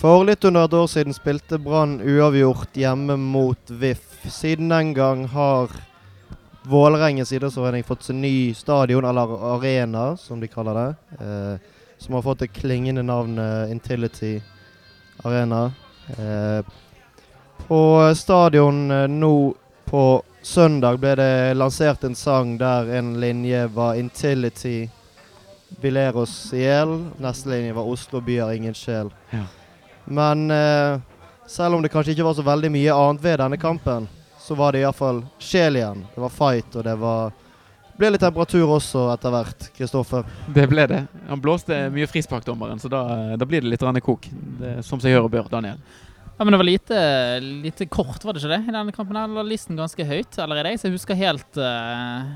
For litt under et år siden spilte Brann uavgjort hjemme mot VIF. Siden den gang har Vålerengens idrettsforening fått seg ny stadion, eller arena, som de kaller det. Eh, som har fått det klingende navnet Intility Arena. Eh, på stadion eh, nå på søndag ble det lansert en sang der en linje var Intility vi ler oss i hjel. Neste linje var Oslo by har ingen sjel. Ja. Men eh, selv om det kanskje ikke var så veldig mye annet ved denne kampen, så var det iallfall sjel igjen. Det var fight, og det var ble litt temperatur også etter hvert. Kristoffer. Det ble det. Han blåste mye frisparkdommeren, så da, da blir det litt grann kok. Det som seg hør og bør, Daniel. Ja, men Det var lite, lite kort, var det ikke det? I denne kampen her La listen ganske høyt allerede. Så jeg husker helt uh,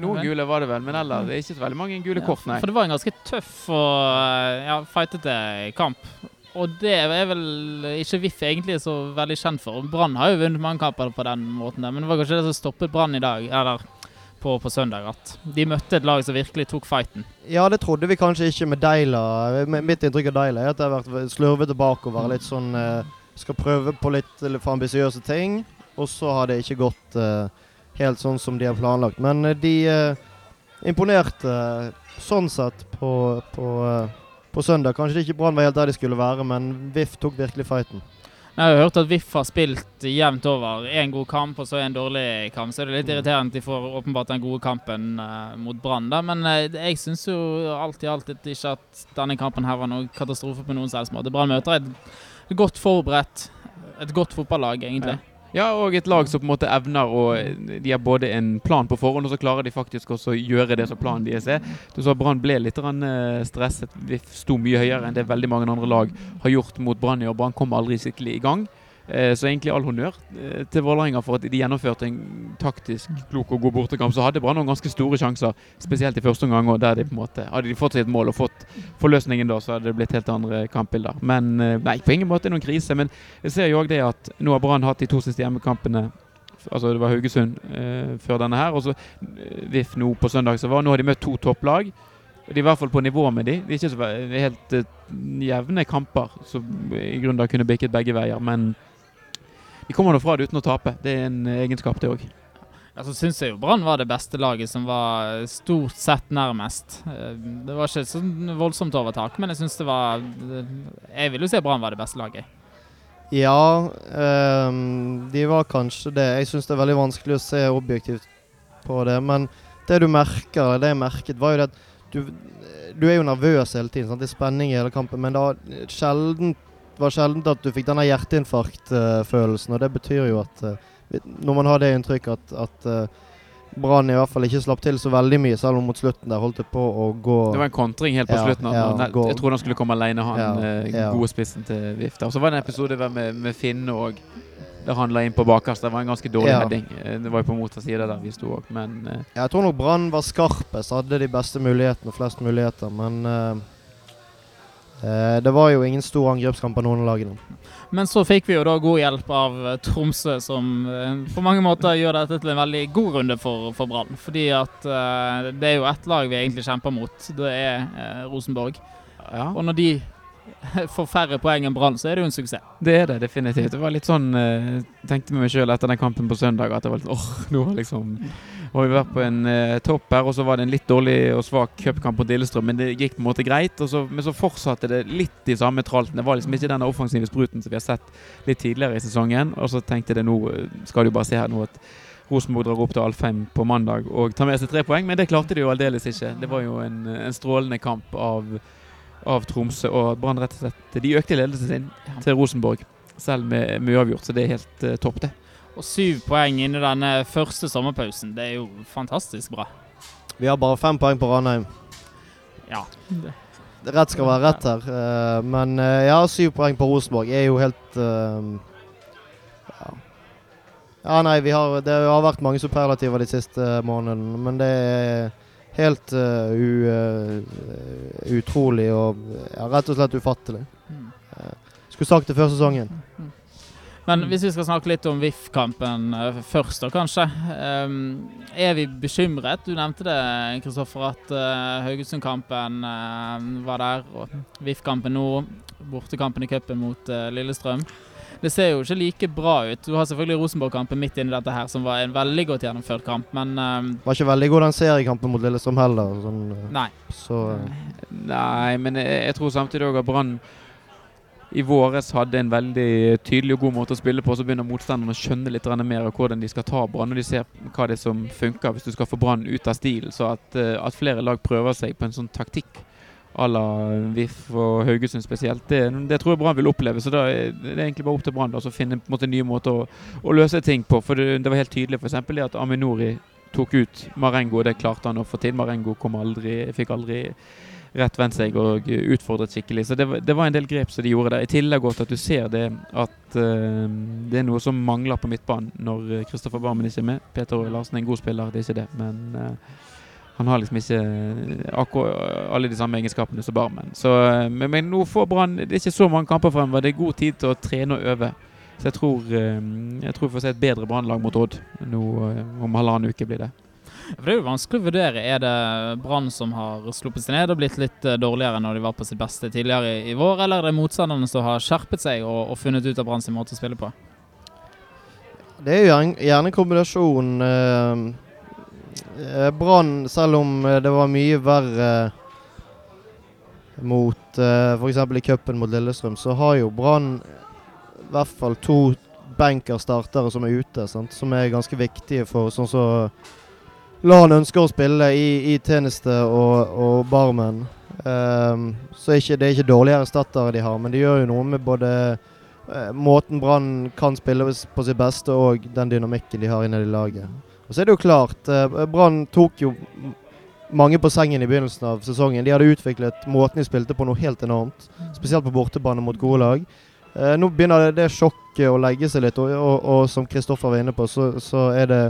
Noen gule var det vel, men ellers det er ikke så veldig mange gule kort, nei. For det var en ganske tøff og ja, fightete kamp. Og det er vel ikke VIF egentlig så veldig kjent for. Brann har jo vunnet mange kamper på den måten, men det var kanskje det som stoppet Brann i dag. Eller på, på, søndag. At de møtte et lag som virkelig tok fighten. Ja, det trodde vi kanskje ikke med Deila. Mitt inntrykk av Deila er at det har vært slurvete bakover. Litt sånn uh, skal prøve på litt, for ambisiøse ting, og så har det ikke gått uh, helt sånn som de har planlagt. Men uh, de imponerte sånn sett på, på, på søndag. Kanskje det ikke Brann var helt der de skulle være, men VIF tok virkelig fighten. Jeg har hørt at VIF har spilt jevnt over. Én god kamp og så en dårlig kamp. Så det er litt irriterende at de får åpenbart den gode kampen uh, mot Brann. Men uh, jeg syns jo alt i alt ikke at denne kampen her var noen katastrofe på noen selvs måte. Brann møter et godt forberedt. Et godt fotballag, egentlig. Ja. Ja, og et lag som på en måte evner å De har både en plan på forhånd, og så klarer de faktisk også å gjøre det som planen deres er. Du sa Brann ble litt eh, stresset. Vi sto mye høyere enn det veldig mange andre lag har gjort mot Brann i år. Brann kom aldri skikkelig i gang. Eh, så egentlig all honnør eh, til Vålerenga for at de gjennomførte en taktisk klok og god bortekamp. Så hadde Brann noen ganske store sjanser, spesielt i første omgang. der de på en måte Hadde de fått sitt mål og fått forløsningen da, så hadde det blitt helt andre kampbilder. Men eh, nei, på ingen måte noen krise. Men jeg ser jo òg det at nå har Brann hatt de to siste hjemmekampene Altså det var Haugesund eh, før denne her, og så VIF nå på søndag. Så var, nå har de møtt to topplag. De er i hvert fall på nivå med de. Det er ikke så helt uh, jevne kamper som i grunnen da kunne bikket begge veier. Men de kommer nå fra det uten å tape. Det er en egenskap, det òg. Ja, så syns jeg jo Brann var det beste laget som var stort sett nærmest. Eh, det var ikke sånn voldsomt overtak, men jeg syns det var Jeg vil jo si Brann var det beste laget. Ja, um, de var kanskje det. Jeg syns det er veldig vanskelig å se objektivt på det. Men det du merker, eller det jeg merket, var jo det at du, du er jo nervøs hele tiden. Sant? Det er spenning i hele kampen, men det har sjelden det var sjelden at du fikk denne hjerteinfarktfølelsen. og det betyr jo at uh, når man har det inntrykket at, at uh, Brann i hvert fall ikke slapp til så veldig mye, selv om mot slutten der holdt det på å gå Det var en kontring helt på ja, slutten. Ja, han, jeg tror han skulle komme alene, han ja, ja. gode spissen til Vifta. Og så var det en episode med, med Finne òg. Der han la inn på bakerst. Det var en ganske dårlig heading. Det var jo på motsatt side der vi sto òg, men Jeg tror nok Brann var skarpest, hadde de beste mulighetene, flest muligheter, men uh, Eh, det var jo ingen stor angrepskamp av noen av lagene. Men så fikk vi jo da god hjelp av eh, Tromsø, som eh, på mange måter gjør dette til en veldig god runde for, for Brann. Fordi at det er jo ett lag vi egentlig kjemper mot. Det er Rosenborg. Ja. Og når de får færre poeng enn Brann, så er det jo en suksess. Det er det definitivt. Det var litt sånn tenkte med meg sjøl etter den kampen på søndag at det var litt åh, nå har liksom og vi var på en eh, topp her, og så var det en litt dårlig og svak cupkamp mot Lillestrøm, men det gikk på en måte greit. Så, men så fortsatte det litt i samme tralten. Det var liksom ikke den offensive spruten som vi har sett litt tidligere i sesongen. Og så tenkte jeg nå eh, skal du bare se her nå at Rosenborg drar opp til Alfheim på mandag og tar med seg tre poeng, men det klarte de jo aldeles ikke. Det var jo en, en strålende kamp av, av Tromsø, og Brann rett og slett De økte ledelsen sin til Rosenborg, selv med, med uavgjort, så det er helt uh, topp, det. Og syv poeng inni denne første sommerpausen, det er jo fantastisk bra. Vi har bare fem poeng på Ranheim. Ja. Rett skal være rett her. Uh, men uh, ja, syv poeng på Rosenborg er jo helt uh, ja. ja. nei, har, det har vært mange superlativer de siste månedene, men det er helt u, utrolig og ja, rett og slett ufattelig. Mm. skulle sagt det før sesongen. Mm. Men hvis vi skal snakke litt om VIF-kampen eh, først, da kanskje. Um, er vi bekymret? Du nevnte det, Kristoffer, at uh, Haugesund-kampen uh, var der. Og VIF-kampen nå, bortekampen i cupen mot uh, Lillestrøm. Det ser jo ikke like bra ut. Du har selvfølgelig Rosenborg-kampen midt inni dette her, som var en veldig godt gjennomført kamp, men um, Var ikke veldig god den seriekampen mot Lillestrøm heller. Sånn, eh, nei. så uh. Nei, men jeg, jeg tror samtidig òg at Brann i våres hadde en veldig tydelig og god måte å spille på. Så begynner motstanderne å skjønne litt mer av hvordan de skal ta Brann. Og de ser hva det er som funker hvis du skal få Brann ut av stilen. Så at, eh, at flere lag prøver seg på en sånn taktikk à la VIF og Haugesund spesielt, det, det tror jeg Brann vil oppleve. Så da er det egentlig bare opp til Brann å finne måte, nye måter å, å løse ting på. For det, det var helt tydelig f.eks. det at Aminori tok ut Marengo. og Det klarte han å få til. Marengo kom aldri, fikk aldri rett vendt seg og utfordret skikkelig. Så det var, det var en del grep som de gjorde der. I tillegg godt at du ser det at uh, det er noe som mangler på midtbanen når Kristoffer Barmen ikke er med. Peter Roy Larsen er en god spiller, det er ikke det. Men uh, han har liksom ikke akkurat alle de samme egenskapene som Barmen. Så, men, men, nå får Brann Det er ikke så mange kamper fremover. Det er god tid til å trene og øve. Så jeg tror, jeg tror vi får se et bedre Brannlag mot Odd nå om halvannen uke blir det. For Det er jo vanskelig å vurdere. Er det Brann som har sluppet seg ned og blitt litt eh, dårligere når de var på sitt beste tidligere i, vår, eller er det motstanderne som har skjerpet seg og, og funnet ut av Brann sin måte å spille på? Det er jo gjerne kombinasjon. Eh, eh, Brann, selv om det var mye verre mot eh, f.eks. i cupen mot Lillestrøm, så har jo Brann i hvert fall to benkerstartere som er ute, sant? som er ganske viktige for sånn som så LAN ønsker å spille i, i tjeneste og, og barmen. Um, så ikke, det er ikke dårligere erstattere de har, men de gjør jo noe med både uh, måten Brann kan spille på sitt beste, og den dynamikken de har innad i laget. Og så er det jo klart, uh, Brann tok jo mange på sengen i begynnelsen av sesongen. De hadde utviklet måten de spilte på noe helt enormt, spesielt på bortebane mot gode lag. Uh, nå begynner det, det sjokket å legge seg litt, og, og, og som Kristoffer var inne på, så, så er det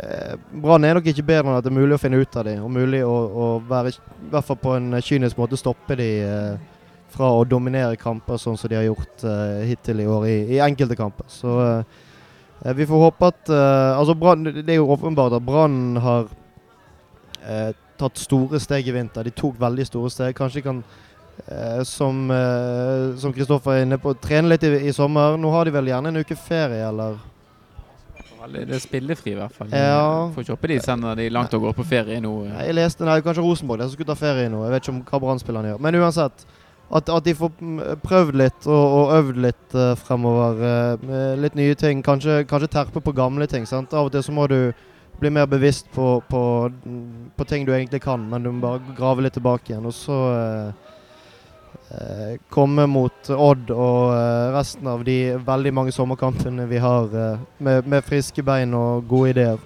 Eh, Brann er nok ikke bedre enn at det er mulig å finne ut av dem. Og mulig å, å være, i hvert fall på en kynisk måte, stoppe dem eh, fra å dominere kamper sånn som de har gjort eh, hittil i år i, i enkelte kamper. Så eh, vi får håpe at eh, Altså, Brann Det er jo åpenbart at Brann har eh, tatt store steg i vinter. De tok veldig store steg. Kanskje kan som som Kristoffer er inne på, trene litt i, i sommer. Nå har de vel gjerne en uke ferie, eller? Det er spillefri, i hvert fall. Ja. Får ikke håpe de sender de langt og går på ferie nå. Jeg leste nei, kanskje Rosenborg som skulle ta ferie nå. Jeg vet ikke om hva Brann-spillerne gjør. Men uansett. At, at, de får prøvd litt og, og øvd litt uh, fremover. Uh, litt nye ting. Kanskje, kanskje, terpe på gamle ting. Sant? Av og til så må du bli mer bevisst på, på, på ting du egentlig kan, men du må bare grave litt tilbake igjen. Og så uh, komme mot Odd og eh, resten av de veldig mange sommerkampene vi har eh, med, med, friske bein og gode ideer.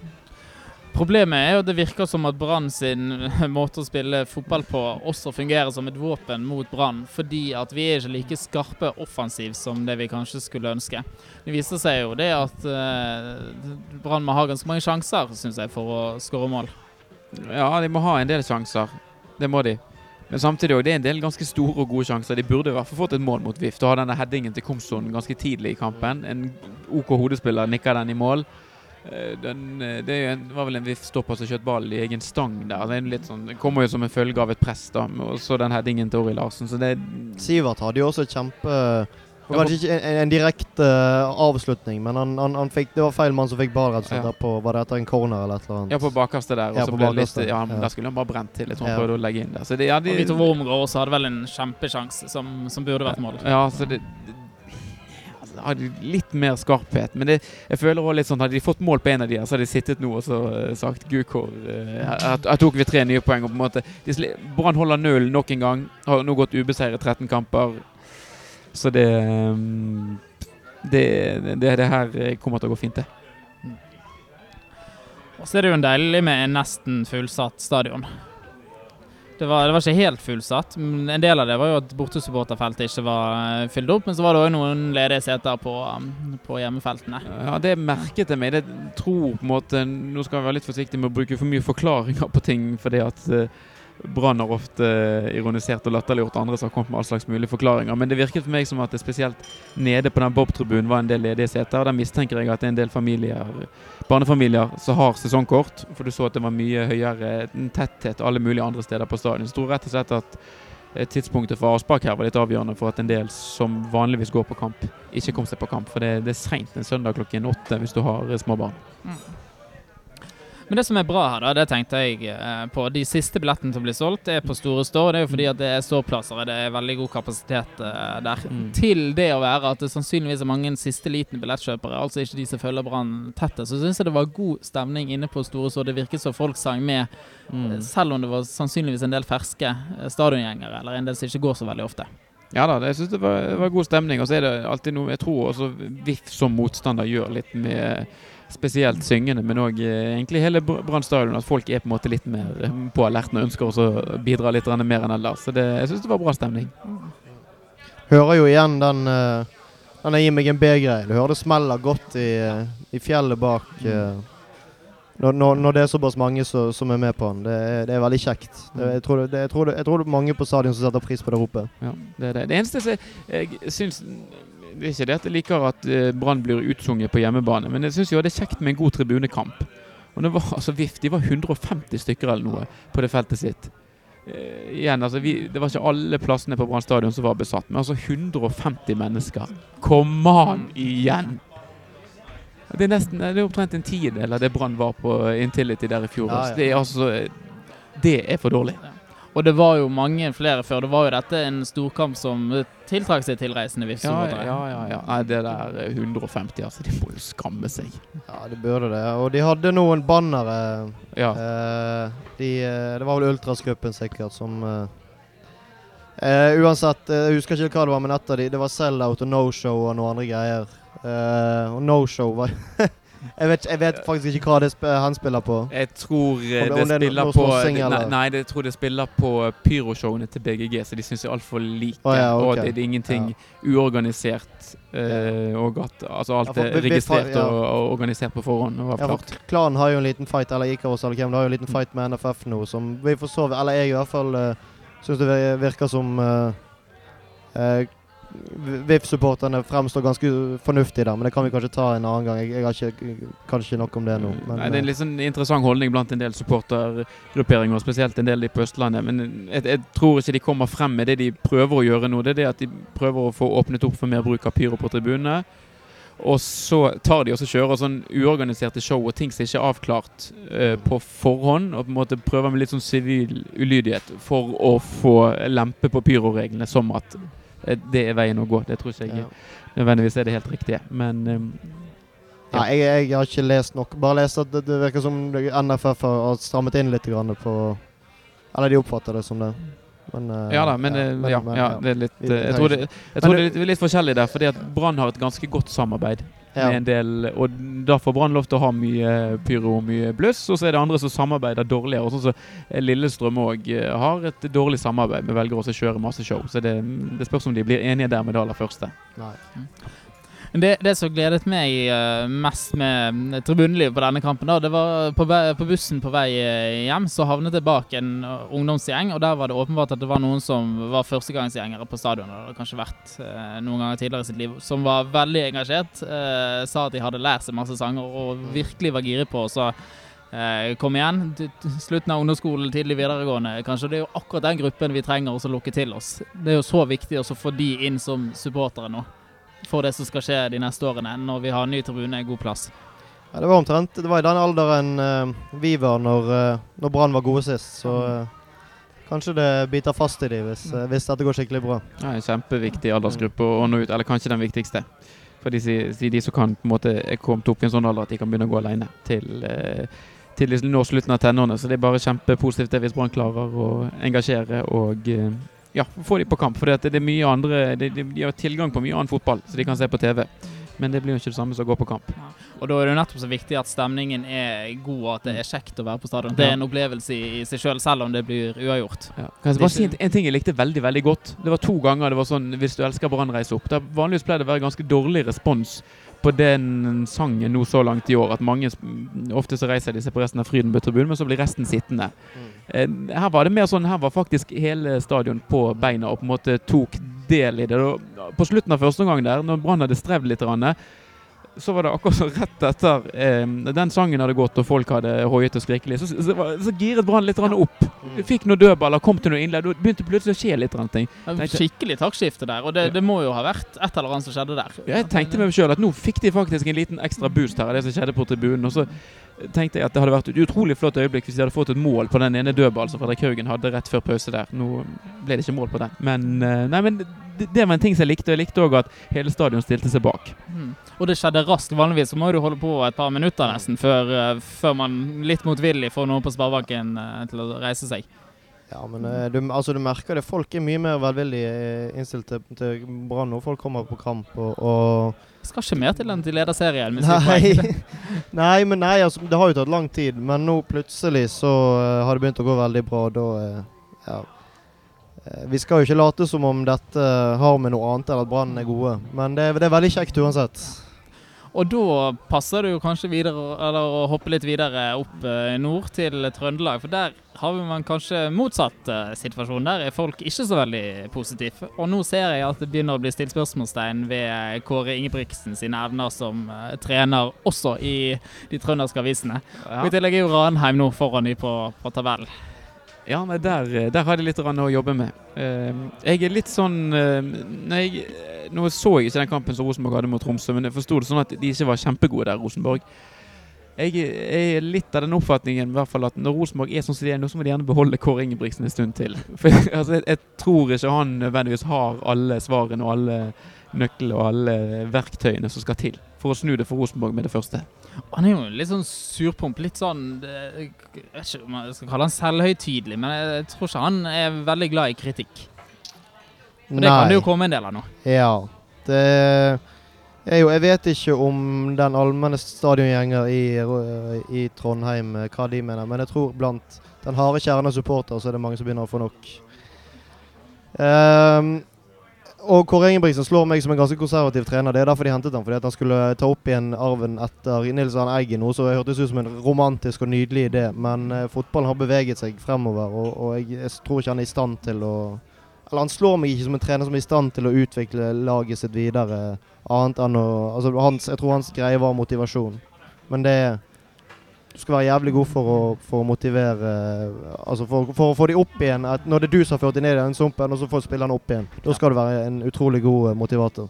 Problemet er jo at det virker som at Brann sin måte å spille fotball på også fungerer som et våpen mot Brann, fordi at vi er ikke like skarpe offensivt som det vi kanskje skulle ønske. Det viser seg jo det at Brann må ha ganske mange sjanser, syns jeg, for å skåre mål. Ja, de må ha en del sjanser. Det må de. Men samtidig òg, det er en del ganske store og gode sjanser. De burde i hvert fall fått et mål mot Vift. Å ha denne headingen til Komson ganske tidlig i kampen. En OK hodespiller nikker den i mål. Eh, den, eh, det en, var vel en Vift stopper som skjøt ball i egen stang der. Det, sånn, det kommer jo som en følge av et press, da. Og så den headingen til Ori Larsen. Så det Sivert hadde jo også kjempe det var ikke en, en direkte uh, avslutning, men han, han, han, fikk, det var feil mann som fikk ball rett ja. på Var det etter en corner eller et eller annet? Ja, på bakerste der. Ja, litt, ja, ja. Der skulle han bare brent til. Jeg tror han prøvde å legge inn der. Så det, ja, de, og Vito Wormgård også hadde vel en kjempesjanse som, som burde vært mål. Ja, så det, altså, hadde litt mer skarphet. Men det, jeg føler også litt sånn Hadde de fått mål på en av de her, så hadde de sittet nå og så uh, sagt Gud, hvor uh, Her tok vi tre nye poeng. Og på en måte Brann holder null nok en gang. Har nå gått ubeseiret 13 kamper. Så det, ehm, det, det, det her kommer til å gå fint, det. Og så er det jo en deilig med en nesten fullsatt stadion. Det var, det var, ikke helt fullsatt. En del av det var jo at bortesupporterfeltet ikke var eh, fylt opp. Men så var det òg noen ledige seter på, um, på, hjemmefeltene. Ja, det merket jeg meg. Det tror på en måte Nå skal vi være litt forsiktige med å bruke for mye forklaringer på ting. fordi at uh, Brann har ofte eh, ironisert og latterliggjort andre som har kommet med all slags mulige forklaringer. Men det virket for meg som at det spesielt nede på den Bob-tribunen var en del ledige seter. Der mistenker jeg at det er en del familier, barnefamilier som har sesongkort. For du så at det var mye høyere tetthet alle mulige andre steder på stadion. Så tror rett og slett at eh, tidspunktet for avspark her var litt avgjørende for at en del som vanligvis går på kamp, ikke kom seg på kamp. For det, det er seint en søndag klokken åtte hvis du har eh, små barn. Mm. Men det som er bra her, da, det tenkte jeg eh, på. De siste billettene som blir solgt, er på Store Stå. Det er jo fordi at det er ståplasser og det er veldig god kapasitet eh, der. Mm. Til det å være at det sannsynligvis er mange siste liten billettkjøpere, altså ikke de som følger Brann tettest, så syns jeg det var god stemning inne på Store Stå. Det virket som folk sang med, mm. selv om det var sannsynligvis en del ferske eh, stadiongjengere, eller en del som ikke går så veldig ofte. Ja da, jeg syns det var, var, god stemning. Og så er det alltid noe Jeg tror også VIF som motstander gjør litt med spesielt syngende, men òg eh, egentlig hele Brann stadion. At folk er på en måte litt mer eh, på alerten og ønsker å bidra litt mer enn ellers. Så det, jeg syns det var bra stemning. Hører jo igjen den uh, den gir meg en B-greie. Du hører det smeller godt i, i fjellet bak. Mm. når, når, det er såpass mange så, som er med på den. Det er, det er veldig kjekt. Det, jeg, tror det, jeg, tror det, er mange på stadion som setter pris på det ropet. Ja, det, det. det eneste jeg, jeg syns det er ikke det at jeg liker at uh, Brann blir utsunget på hjemmebane, men jeg syns jo det er kjekt med en god tribunekamp. Og det var altså VIF de var 150 stykker eller noe på det feltet sitt. Uh, igjen, altså vi, Det var ikke alle plassene på Brann stadion som var besatt, men altså 150 mennesker. Kom an igjen! Det er nesten, det er omtrent en tiendedel av det Brann var på Intility der i fjor. Ja, ja. Det er altså Det er for dårlig. Ja. Og det var jo mange flere før. Det var jo dette en storkamp som tiltrakk seg tilreisende VIF-supportere. Ja, ja, ja, Nei, det der 150, altså. De må jo skamme seg. Ja, de burde det. Og de hadde noen bannere. Ja. Eh, de, eh, det var vel Ultrasgruppen sikkert som eh, eh, Uansett, eh, jeg husker ikke hva det var, men etter de, det var sell-out og no-show og noen andre greier. Eh, og no-show var Jeg vet, jeg vet, faktisk ikke hva det sp han spiller på. Jeg tror det, det spiller på nei, nei, jeg tror det spiller på pyroshowene til BGG, så de syns jeg er altfor like. Oh, ja, okay. Og det, det, er ingenting ja. uorganisert. Uh, og at altså alt er registrert ja. og, og, organisert på forhånd. Og ja, for Klanen har jo en liten fight, eller Ikaros eller hvem, det har jo en liten fight med NFF nå, som vi får Eller jeg i hvert fall uh, eh, syns det virker som uh, uh, VIF-supporterne fremstår ganske fornuftig der, men det kan vi kanskje ta en annen gang. Jeg, jeg har ikke, kanskje nok om det nå. Men, Nei, det er en litt sånn interessant holdning blant en del supportergrupperinger, spesielt en del de på Østlandet. Men jeg, jeg, tror ikke de kommer frem med det de prøver å gjøre nå. Det er det at de prøver å få åpnet opp for mer bruk av pyro på tribunene. Og så tar de også kjører sånn uorganiserte show og ting som ikke er avklart uh, på forhånd. Og på en måte prøver med litt sånn sivil ulydighet for å få lempe på pyroreglene, som at det er veien å gå. Det tror ikke jeg ja. nødvendigvis er det helt riktige. Men um, ja. Nei, jeg, jeg, har ikke lest nok. Bare lest at det, det virker som NFF har strammet inn litt på Eller de oppfatter det som det. Men, uh, ja da, men, ja, men, ja, men, ja, det er litt Jeg tror det, jeg tror det er litt forskjellig der, fordi at Brann har et ganske godt samarbeid ja. med en del Og da får Brann lov til å ha mye pyro og mye bluss, og så er det andre som samarbeider dårligere. Sånn som Lillestrøm òg eh, har et dårlig samarbeid men velger også å kjøre masse show. Så det, det spørs om de blir enige der med det aller første. Nei. Det, det, som gledet meg uh, mest med tribunelivet på denne kampen, da, det var på, på, bussen på vei eh, hjem, så havnet jeg bak en uh, ungdomsgjeng. Og der var det åpenbart at det var noen som var førstegangsgjengere på stadion. Det hadde kanskje vært noen ganger tidligere i sitt liv. Som var veldig engasjert. sa at de hadde lært seg masse sanger og virkelig var giret på. Så kom igjen. Slutten av ungdomsskolen, tidlig videregående. Kanskje det er jo akkurat den gruppen vi trenger å lukke til oss. Det er jo så viktig å få de inn som supportere nå for det som skal skje de neste årene, når vi har ny tribune i god plass? Ja, det var omtrent Det var i den alderen uh, vi var når, uh, når Brann var gode sist. Så uh, kanskje det biter fast i dem hvis, hvis, dette går skikkelig bra. Ja, En kjempeviktig aldersgruppe å nå ut, eller kanskje den viktigste. For de, de, de som kan på en måte er kommet opp i en sånn alder at de kan begynne å gå alene til, til de når slutten av tenårene. Så det er bare kjempepositivt det hvis Brann klarer å engasjere og ja, få dem på kamp. For det er mye andre de, de, de, har tilgang på mye annen fotball, så de kan se på TV. Men det blir jo ikke det samme som å gå på kamp. Ja. Og da er det jo nettopp så viktig at stemningen er god, og at det er kjekt å være på stadion. Det er en opplevelse i, seg sjøl, selv, selv om det blir uavgjort. Ja. Kan jeg bare si en, en, ting jeg likte veldig veldig godt? Det var to ganger det var sånn 'Hvis du elsker Brann, reis opp'. Der vanligvis pleier det å være ganske dårlig respons på den sangen nå så langt i år at mange Ofte så reiser de seg på resten av Frydenbø-tribunen, men så blir resten sittende. Mm. Her var det mer sånn Her var faktisk hele stadion på beina og på en måte tok del i det. På slutten av første omgang der, når Brann hadde strevd litt, så var det akkurat så rett etter eh, den sangen hadde gått og folk hadde hoiet og skriket litt, så, så, var- så giret Brann litt opp. Fikk noen dødballer, kom til noe innlegg. Da begynte plutselig å skje litt. ting. Tenkte- Skikkelig taktskifte der, og det, det må jo ha vært et eller annet som skjedde der. Jeg tenkte med meg sjøl at nå fikk de faktisk en liten ekstra boost her av det som skjedde på tribunen. Og så tenkte jeg at det hadde vært et utrolig flott øyeblikk hvis de hadde fått et mål på den ene dødballen som Fredrik Haugen hadde rett før pause der. Nå ble det ikke mål på den. Men, eh, nei, men det, det var en ting som jeg likte. Og jeg likte òg at hele stadion stilte seg bak. Mm. Og det skjedde raskt. Vanligvis så må du holde på et par minutter nesten før, eh, før man litt motvillig får noen på sparebanken eh, til å reise seg. Ja, men eh, du, altså, du merker det. Folk er mye mer velvillig innstilt til, til Brann når Folk kommer på kamp og, og Skal ikke mer til enn til lederserien. Nei. nei, men nei, altså, det har jo tatt lang tid. Men nå plutselig så uh, har det begynt å gå veldig bra. Da uh, ja. Eh, Vi skal jo ikke late som om dette har med noe annet enn at Brann er gode. Men det, er- det er veldig kjekt uansett. Og da passer det jo kanskje videre, eller å hoppe litt videre opp eh, nord til Trøndelag. For der har vi man kanskje motsatt eh, situasjon. Der er folk ikke så veldig positive. Og nå ser jeg at det begynner å bli stilt spørsmålstegn ved Kåre Ingebrigtsen sine evner som trener også i de trønderske avisene. Og I tillegg er jo Ranheim nå foran de på, på tabellen. Ja, nei, der, eh, der har jeg litt å jobbe med. Eh, jeg er litt sånn jeg, eh, Nå så jeg ikke den kampen som Rosenborg hadde mot Tromsø, men jeg forsto det sånn at de ikke var kjempegode der, Rosenborg. Jeg er litt av den oppfatningen i hvert fall at når Rosenborg er sånn som de er nå, så må de gjerne beholde Kåre Ingebrigtsen en stund til. For altså, jeg, jeg tror ikke han nødvendigvis har alle svarene og alle nøklene og alle verktøyene som skal til for å snu det for Rosenborg med det første. Han er jo litt sånn surpomp. Litt sånn Jeg vet ikke om jeg skal kalle han selvhøytidelig, men jeg tror ikke han er veldig glad i kritikk. Nei det kan det jo komme en del av nå. Ja. Det er jo Jeg vet ikke om den allmenne stadiongjenger i, i Trondheim eh, hva de mener, men jeg tror blant den harde kjerne supporter så er det mange som begynner å få nok. Ehm, og Kåre Ingebrigtsen slår meg som en ganske konservativ trener. Det er derfor de hentet ham, fordi at han skulle ta opp igjen arven etter Nils Arne Eggen, noe som hørtes ut som en romantisk og nydelig idé. Men eh, fotballen har beveget seg fremover, og, og jeg, jeg tror ikke han er i stand til å Eller han slår meg ikke som en trener som er i stand til å utvikle laget sitt videre, annet enn å Altså, hans, jeg tror hans greie var motivasjon. Men det Du skal være jævlig god for å, for å motivere Altså for, for å få de opp igjen. At når det er du som har ført de ned i den sumpen, og så får spillerne opp igjen. Da skal du være en utrolig god eh, motivator.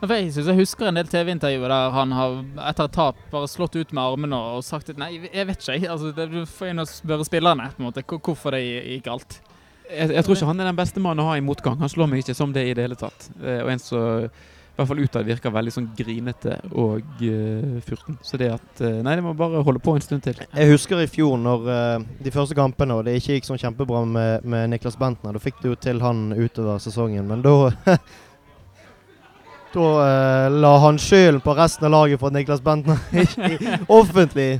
For jeg synes jeg husker en del TV-intervjuer der han har etter et tap bare slått ut med armene og sagt at nei, jeg vet ikke. Altså, det, du får inn og spørre spillerne på en måte, hvorfor det gikk galt. jeg, jeg tror ikke han er den beste mannen å ha i motgang. Han slår meg ikke som det i det hele tatt. Eh, og en som i hvert fall utad virker veldig sånn grinete og uh, furten. Så det at uh, Nei, det må bare holde på en stund til. Jeg husker i fjor når uh, de første kampene og det ikke gikk sånn kjempebra med, med Niklas Bentner. Da fikk du jo til han utover sesongen, men da Da la han skylden på resten av laget for at Niklas Bentner ikke offentlig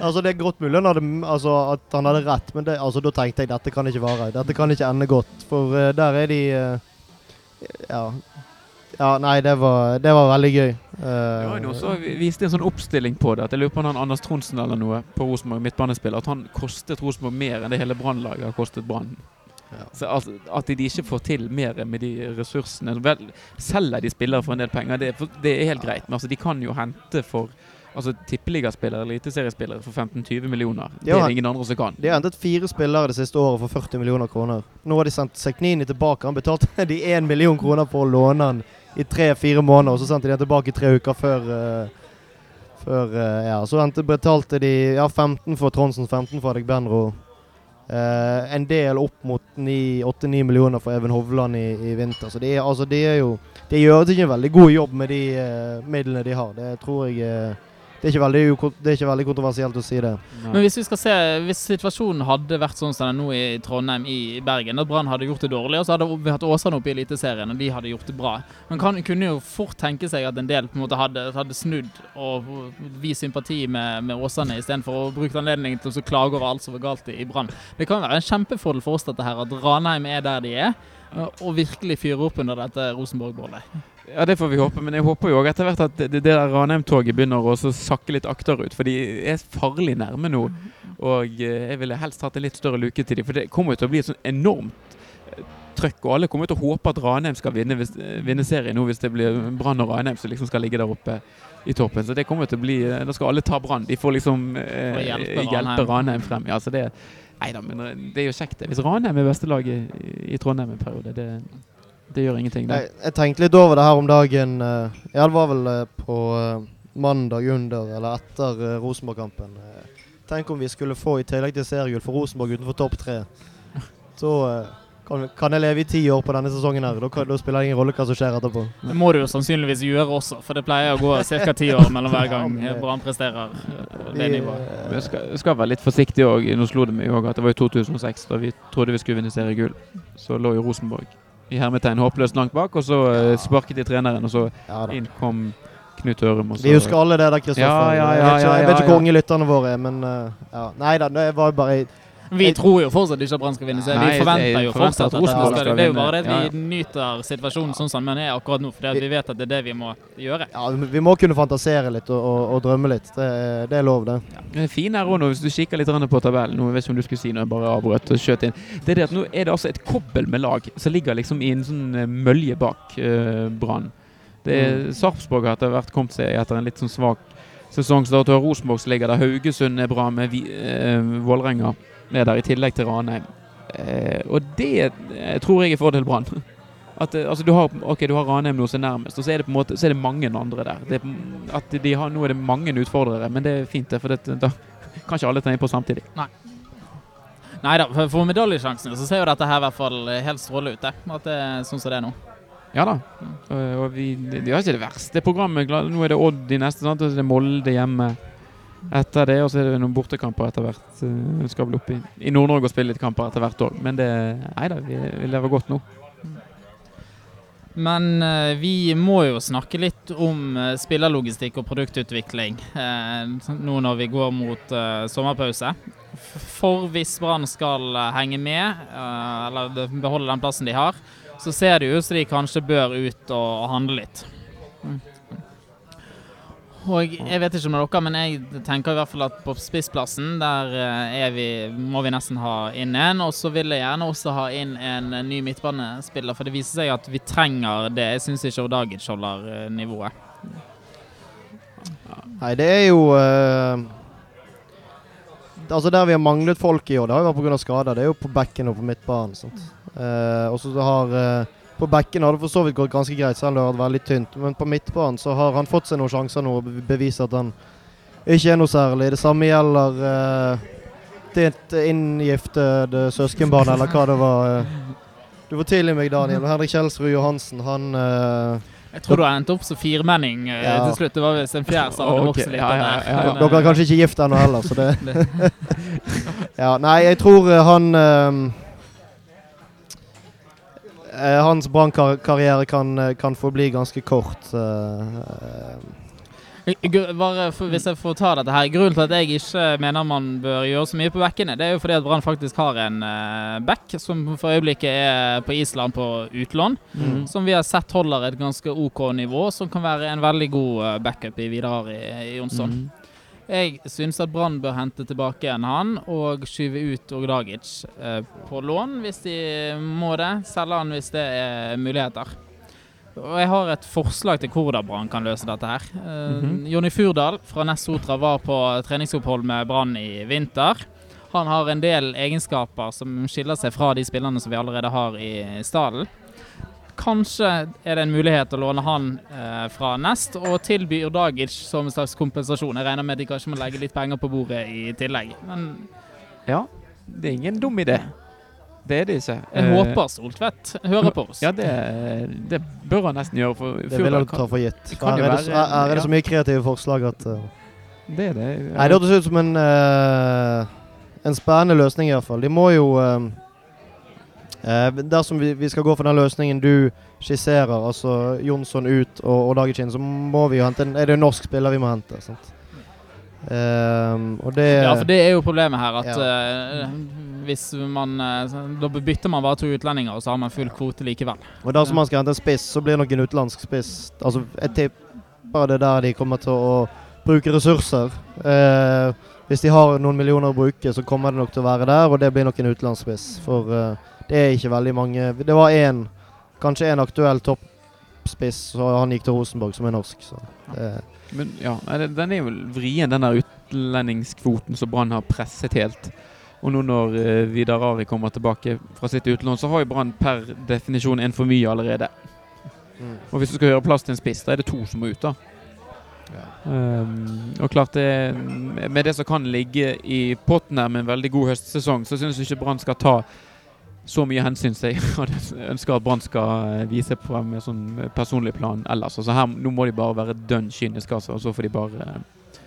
Altså Det er godt mulig han hadde, altså, at han hadde rett, men det, altså, da tenkte jeg dette kan ikke vare. Dette kan ikke ende godt. For der er de Ja. Ja, nei, det var, det var veldig gøy. Det var jo noen viste en sånn oppstilling på det. At jeg lurer på om han Anders Tronsen eller noe på Rosenborg midtbanespill, At han kostet Rosenborg mer enn det hele Brannlaget har kostet Brann. Ja. Så altså, At de ikke får til mer med de ressursene Vel, Selger de spillere for en del penger, det, det er helt greit. Men altså, de kan jo hente for Altså Tippeligaspillere eller eliteseriespillere for 15-20 millioner. Det er det ingen andre som kan. De har hentet fire spillere det siste året for 40 millioner kroner. Nå har de sendt Seknini tilbake. Han betalte de 1 million kroner for å låne han i tre-fire måneder, og så sendte de den tilbake i tre uker før uh, Før uh, Ja, så endte, betalte de ja, 15 for Tronsen, 15 for Adek Benro. Uh, en del opp mot 8-9 millioner for Even Hovland i, i vinter. Så de, er- altså, de er jo De gjør ikke en veldig god jobb med de midlene de har. Det tror jeg det, er ikke veldig, det er ikke veldig kontroversielt å si det. Men hvis vi skal se, hvis situasjonen hadde vært sånn som den er nå i Trondheim, i Bergen, at Brann hadde gjort det dårlig, og så hadde vi hatt Åsane oppe i Eliteserien, og de hadde gjort det bra. Man kan, kunne jo fort tenke seg at en del på en måte hadde, hadde snudd og vist sympati med, med Åsane istedenfor å bruke anledningen til å klage over alt som var galt i, i Brann. Det kan være en kjempefordel for oss dette her, at Ranheim er der de er, og virkelig fyrer opp under dette Rosenborg-bålet. Ja, det får vi håpe, men jeg håper jo etter hvert at det, det der Ranheim-toget begynner å sakke litt akterut. For de er farlig nærme nå. Og eh, jeg ville helst hatt en litt større luke til dem, for det kommer jo til å bli et sånn enormt eh, trøkk. Og alle kommer til å håpe at Ranheim skal vinne, hvis, eh, vinne serien nå, hvis det blir Brann og Ranheim som liksom skal ligge der oppe i toppen. Så det kommer til å bli Da skal alle ta Brann. De får liksom eh, hjelpe hjelpe, Ranheim. Frem. Ja, så det Nei da, men det er jo kjekt. Hvis Ranheim er beste laget i, i Trondheim en periode, det, det gjør ingenting. Det. Jeg, jeg tenkte litt over det her om dagen. eh, ja, det var vel eh, på eh, mandag under eller etter uh, Rosenborg-kampen. Tenk om vi skulle få, i tillegg til seriegull for Rosenborg utenfor topp tre. Så kan, kan jeg leve i ti år på denne sesongen her. Da, kan, da spiller det ingen rolle hva som skjer etterpå. Det må du jo sannsynligvis gjøre også, for det pleier å gå ca. ti år mellom hver gang Brann presterer det Vi, nivået. Vi skal, skal være litt forsiktige òg. Nå slo det meg òg at det var i 2006, da vi trodde vi skulle vinne seriegull. Så lå jo Rosenborg i hermetegn håpløst langt bak, og så ja. sparket de treneren, og så ja, inn kom Knut Ørum. Vi husker alle det der, Kristoffer. Ja, ja, jeg ja, vet ikke, hvor unge lytterne våre er, men uh, ja. Nei da, det var bare Vi tror jo fortsatt ikke at Brann skal vinne serien. Vi forventer jo forventer fortsatt at Rosenborg skal vinne. Det er jo bare det at Ja, vi nyter situasjonen sånn som den er akkurat nå, for vi vet at det er det vi må gjøre. Ja, vi må kunne fantasere litt og, og, og drømme litt. Det, det er lov, det. Det er fint her også nå, hvis du kikker litt på tabellen. Nå vet ikke om du skulle si noe, jeg bare avbrøt og skjøt inn. Det er det at nå er det altså et kobbel med lag som ligger liksom i en sånn eh, mølje bak uh, Brann. Det er Mm. Sarpsborg har etter hvert kommet seg etter en litt sånn svak sesong. Så da Rosenborg ligger der. Haugesund er bra med vi, eh, Vålerenga er der, i tillegg til Ranheim. Eh, og det eh, tror jeg er fordel Brann. At, eh, altså du har, ok, du har Ranheim nå som nærmest, og så er det på en måte Så er det mange andre der. Det, at de har, nå er det mange utfordrere, men det er fint, det. For det, da kan ikke alle trene på samtidig. Nei da, for, medaljesjansene så ser jo dette her i hvert fall helt strålende ut. det. At det er sånn som det er nå. Ja da. Eh, Og vi, de de har ikke det verste programmet. Nå er det Odd i neste, sant? og så er det Molde hjemme etter det. Og så er det noen bortekamper etter hvert. Eh, Vi skal vel opp i, i Nord-Norge og spille litt kamper etter hvert òg. Men det Nei da, vi, vi lever godt nå. Men eh, vi må jo snakke litt om eh, spillerlogistikk og produktutvikling nå når vi går mot sommerpause. For hvis Brann skal henge med, eller beholde den plassen de har, så ser det ut som de kanskje bør ut og handle litt. Og jeg vet ikke om det er dere, men jeg tenker i hvert fall at på spissplassen der eh, vi, må vi nesten ha inn en. Og så vil jeg gjerne også ha inn en eh, ny midtbanespiller, for det viser seg at vi trenger det. Jeg syns ikke Odagic holder eh, nivået. Nei, det er jo uh, Altså Der vi har manglet folk i år, det har jo vært pga. skader. Det er jo på bekken og på midtbanen. Eh, og så har eh, På bekken har det for så vidt gått ganske greit, selv om det har vært veldig tynt. Men på midtbanen så har han fått seg noen sjanser nå og be- bevist at han ikke er noe særlig. Det samme gjelder uh, ditt inngiftede søskenbarn, eller hva det var. eh. Du får tilgi meg, Daniel. Henrik Kjelsrud Johansen, han eh, Jeg tror du har endt opp som firmenning uh, Ja. til slutt. Det var visst en fjær som hadde Ok, vokst litt. ja, ja, ja, ja. Dere er kanskje ikke gift ennå heller, så det Ja, nei, jeg tror uh, han eh, Hans brannkarriere kan, eh, kan få bli ganske kort. eh, eh. Bare for, hvis jeg får ta dette her Grunnen til at jeg ikke mener man bør gjøre så mye på bekkene, det er jo fordi at Brann faktisk har en uh, back som for øyeblikket er på Island på utlån. Mm. Som vi har sett holder et ganske OK nivå, som kan være en veldig god eh, backup i Vidar i Jonsson. Mm. Jeg syns at Brann bør hente tilbake igjen han og skyve ut Ogdagic eh, på lån hvis de må det. Selge han hvis det er muligheter. Og jeg har et forslag til hvordan Brann kan løse dette her. Eh, -hmm. Jonny Furdal fra Ness Sotra var på treningsopphold med Brann i vinter. Han har en del egenskaper som skiller seg fra de spillerne som vi allerede har i stallen. Kanskje er det en mulighet å låne han eh, fra Nest og tilby Urdagic som en slags kompensasjon. Jeg regner med de kanskje må legge litt penger på bordet i tillegg. Men Ja, det er ingen dum idé. Det er det ikke. jeg Eh, håper Soltvedt hører på oss. Ja, det, det bør han nesten gjøre. For Det vil han ta for gitt. Her er det, er det så mye kreative forslag at uh, Det er det. Nei, det hørtes ut som en uh, En spennende løsning, iallfall. De må jo eh, eh, Dersom vi, vi skal gå for den løsningen du skisserer, altså Jonsson ut og, og Dagic så må vi jo hente en Er det en norsk spiller vi må hente? sant? Og det Ja, for det er jo problemet her at Ja. eh, hvis man eh, Da bytter man bare to utlendinger, og så har man full kvote likevel. Og dersom man skal hente en spiss, så blir det nok en utenlandsk spiss. Altså, jeg tipper det er der de kommer til å bruke ressurser. Eh, hvis de har noen millioner å bruke, så kommer det nok til å være der, og det blir nok en utenlandsspiss. For eh, det er ikke veldig mange Det var én, kanskje en aktuell toppspiss, og han gikk til Rosenborg, som er norsk. Så det, Men ja, den er jo vrien, den der utlendingskvoten som Brann har presset helt. Og nå når uh, Vidar Ari kommer tilbake fra sitt utlån, så har jo Brann per definisjon en for mye allerede. mm. Og hvis du skal gjøre plass til en spiss, da er det to som må ut, da. Um, og klart det Med det som kan ligge i potten her med en veldig god høstsesong, så syns jeg ikke Brann skal ta så mye hensyn som jeg ønsker at Brann skal eh, vise på med sånn personlig plan ellers. Altså her, nå må de bare være dønn kyniske, altså, og så får de bare eh,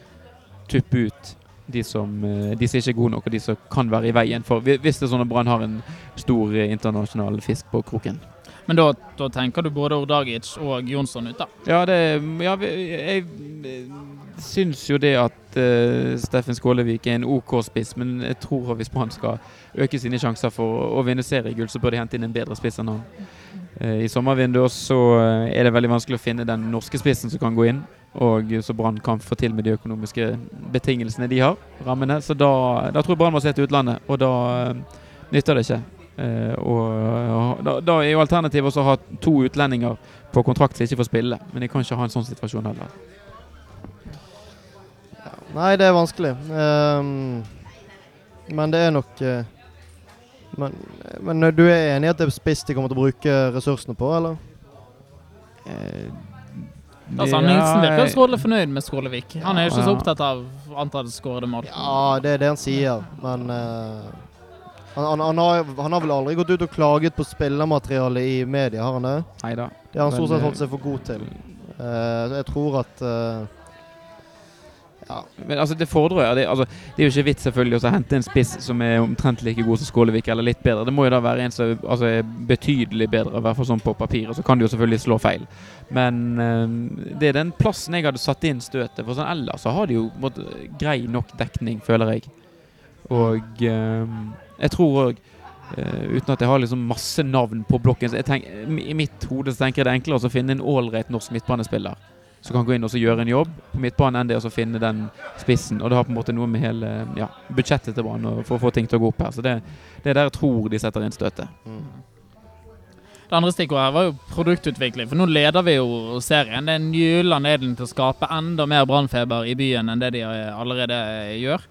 tuppe ut de som, eh, de som ikke er gode nok, og de som kan være i veien for Hvis det er sånn at Brann har en stor eh, internasjonal fisk på kroken. Men da, da tenker du både Ordagic og Jonsson ut, da? Ja, det, ja vi- jeg, jeg syns jo det at uh, Steffen Skålevik er en OK spiss, men jeg tror at hvis Brann skal øke sine sjanser for å vinne seriegull, så bør de hente inn en bedre spiss enn han. Uh, I sommervinduet så eh, er det veldig vanskelig å finne den norske spissen som kan gå inn, og så Brann kan få til med de økonomiske betingelsene de har, rammene. Så da, da tror jeg Brann må se til utlandet, og da uh, nytter det ikke. Og da, da er jo alternativet å ha to utlendinger på kontrakt som ikke får spille. Men de kan ikke ha en sånn situasjon heller. Nei, det er vanskelig. Um, men det er nok uh, men, men du er enig i at det er spiss de kommer til å bruke ressursene på, eller? Altså, han Nilsen virker strålende fornøyd med Skålevik. Han er jo ikke så opptatt av antall skårede mål. Ja, det er det han sier, men uh, han, han, han, har, han har vel aldri gått ut og klaget på spillermaterialet i media, har han det? Neida. Det har han stort sett holdt seg for god til. Uh, jeg tror at eh, Ja. Men altså, det fordrer jo det, altså, det er jo ikke vits selvfølgelig å hente en spiss som er omtrent like god som Skålevik, eller litt bedre. Det må jo da være en som altså, er betydelig bedre, i hvert fall sånn på papiret. Så kan det jo selvfølgelig slå feil. Men eh, det er den plassen jeg hadde satt inn støtet. For sånn ellers så har de jo måtte, grei nok dekning, føler jeg. Og eh, jeg tror òg uten at jeg har liksom masse navn på blokken så jeg tenk, I mitt hode så tenker jeg det er enklere å finne en ålreit norsk midtbanespiller som kan gå inn og gjøre en jobb på midtbanen, enn det å finne den spissen. Og det har på en måte noe med hele ja, budsjettet til Brann for å få ting til å gå opp her. Så det, det er der jeg tror de setter inn støtet. Mm. Det andre stikkordet her var jo produktutvikling, for nå leder vi jo serien. Det er en gyllen anledning til å skape enda mer brannfeber i byen enn det de eh, allerede eh, gjør.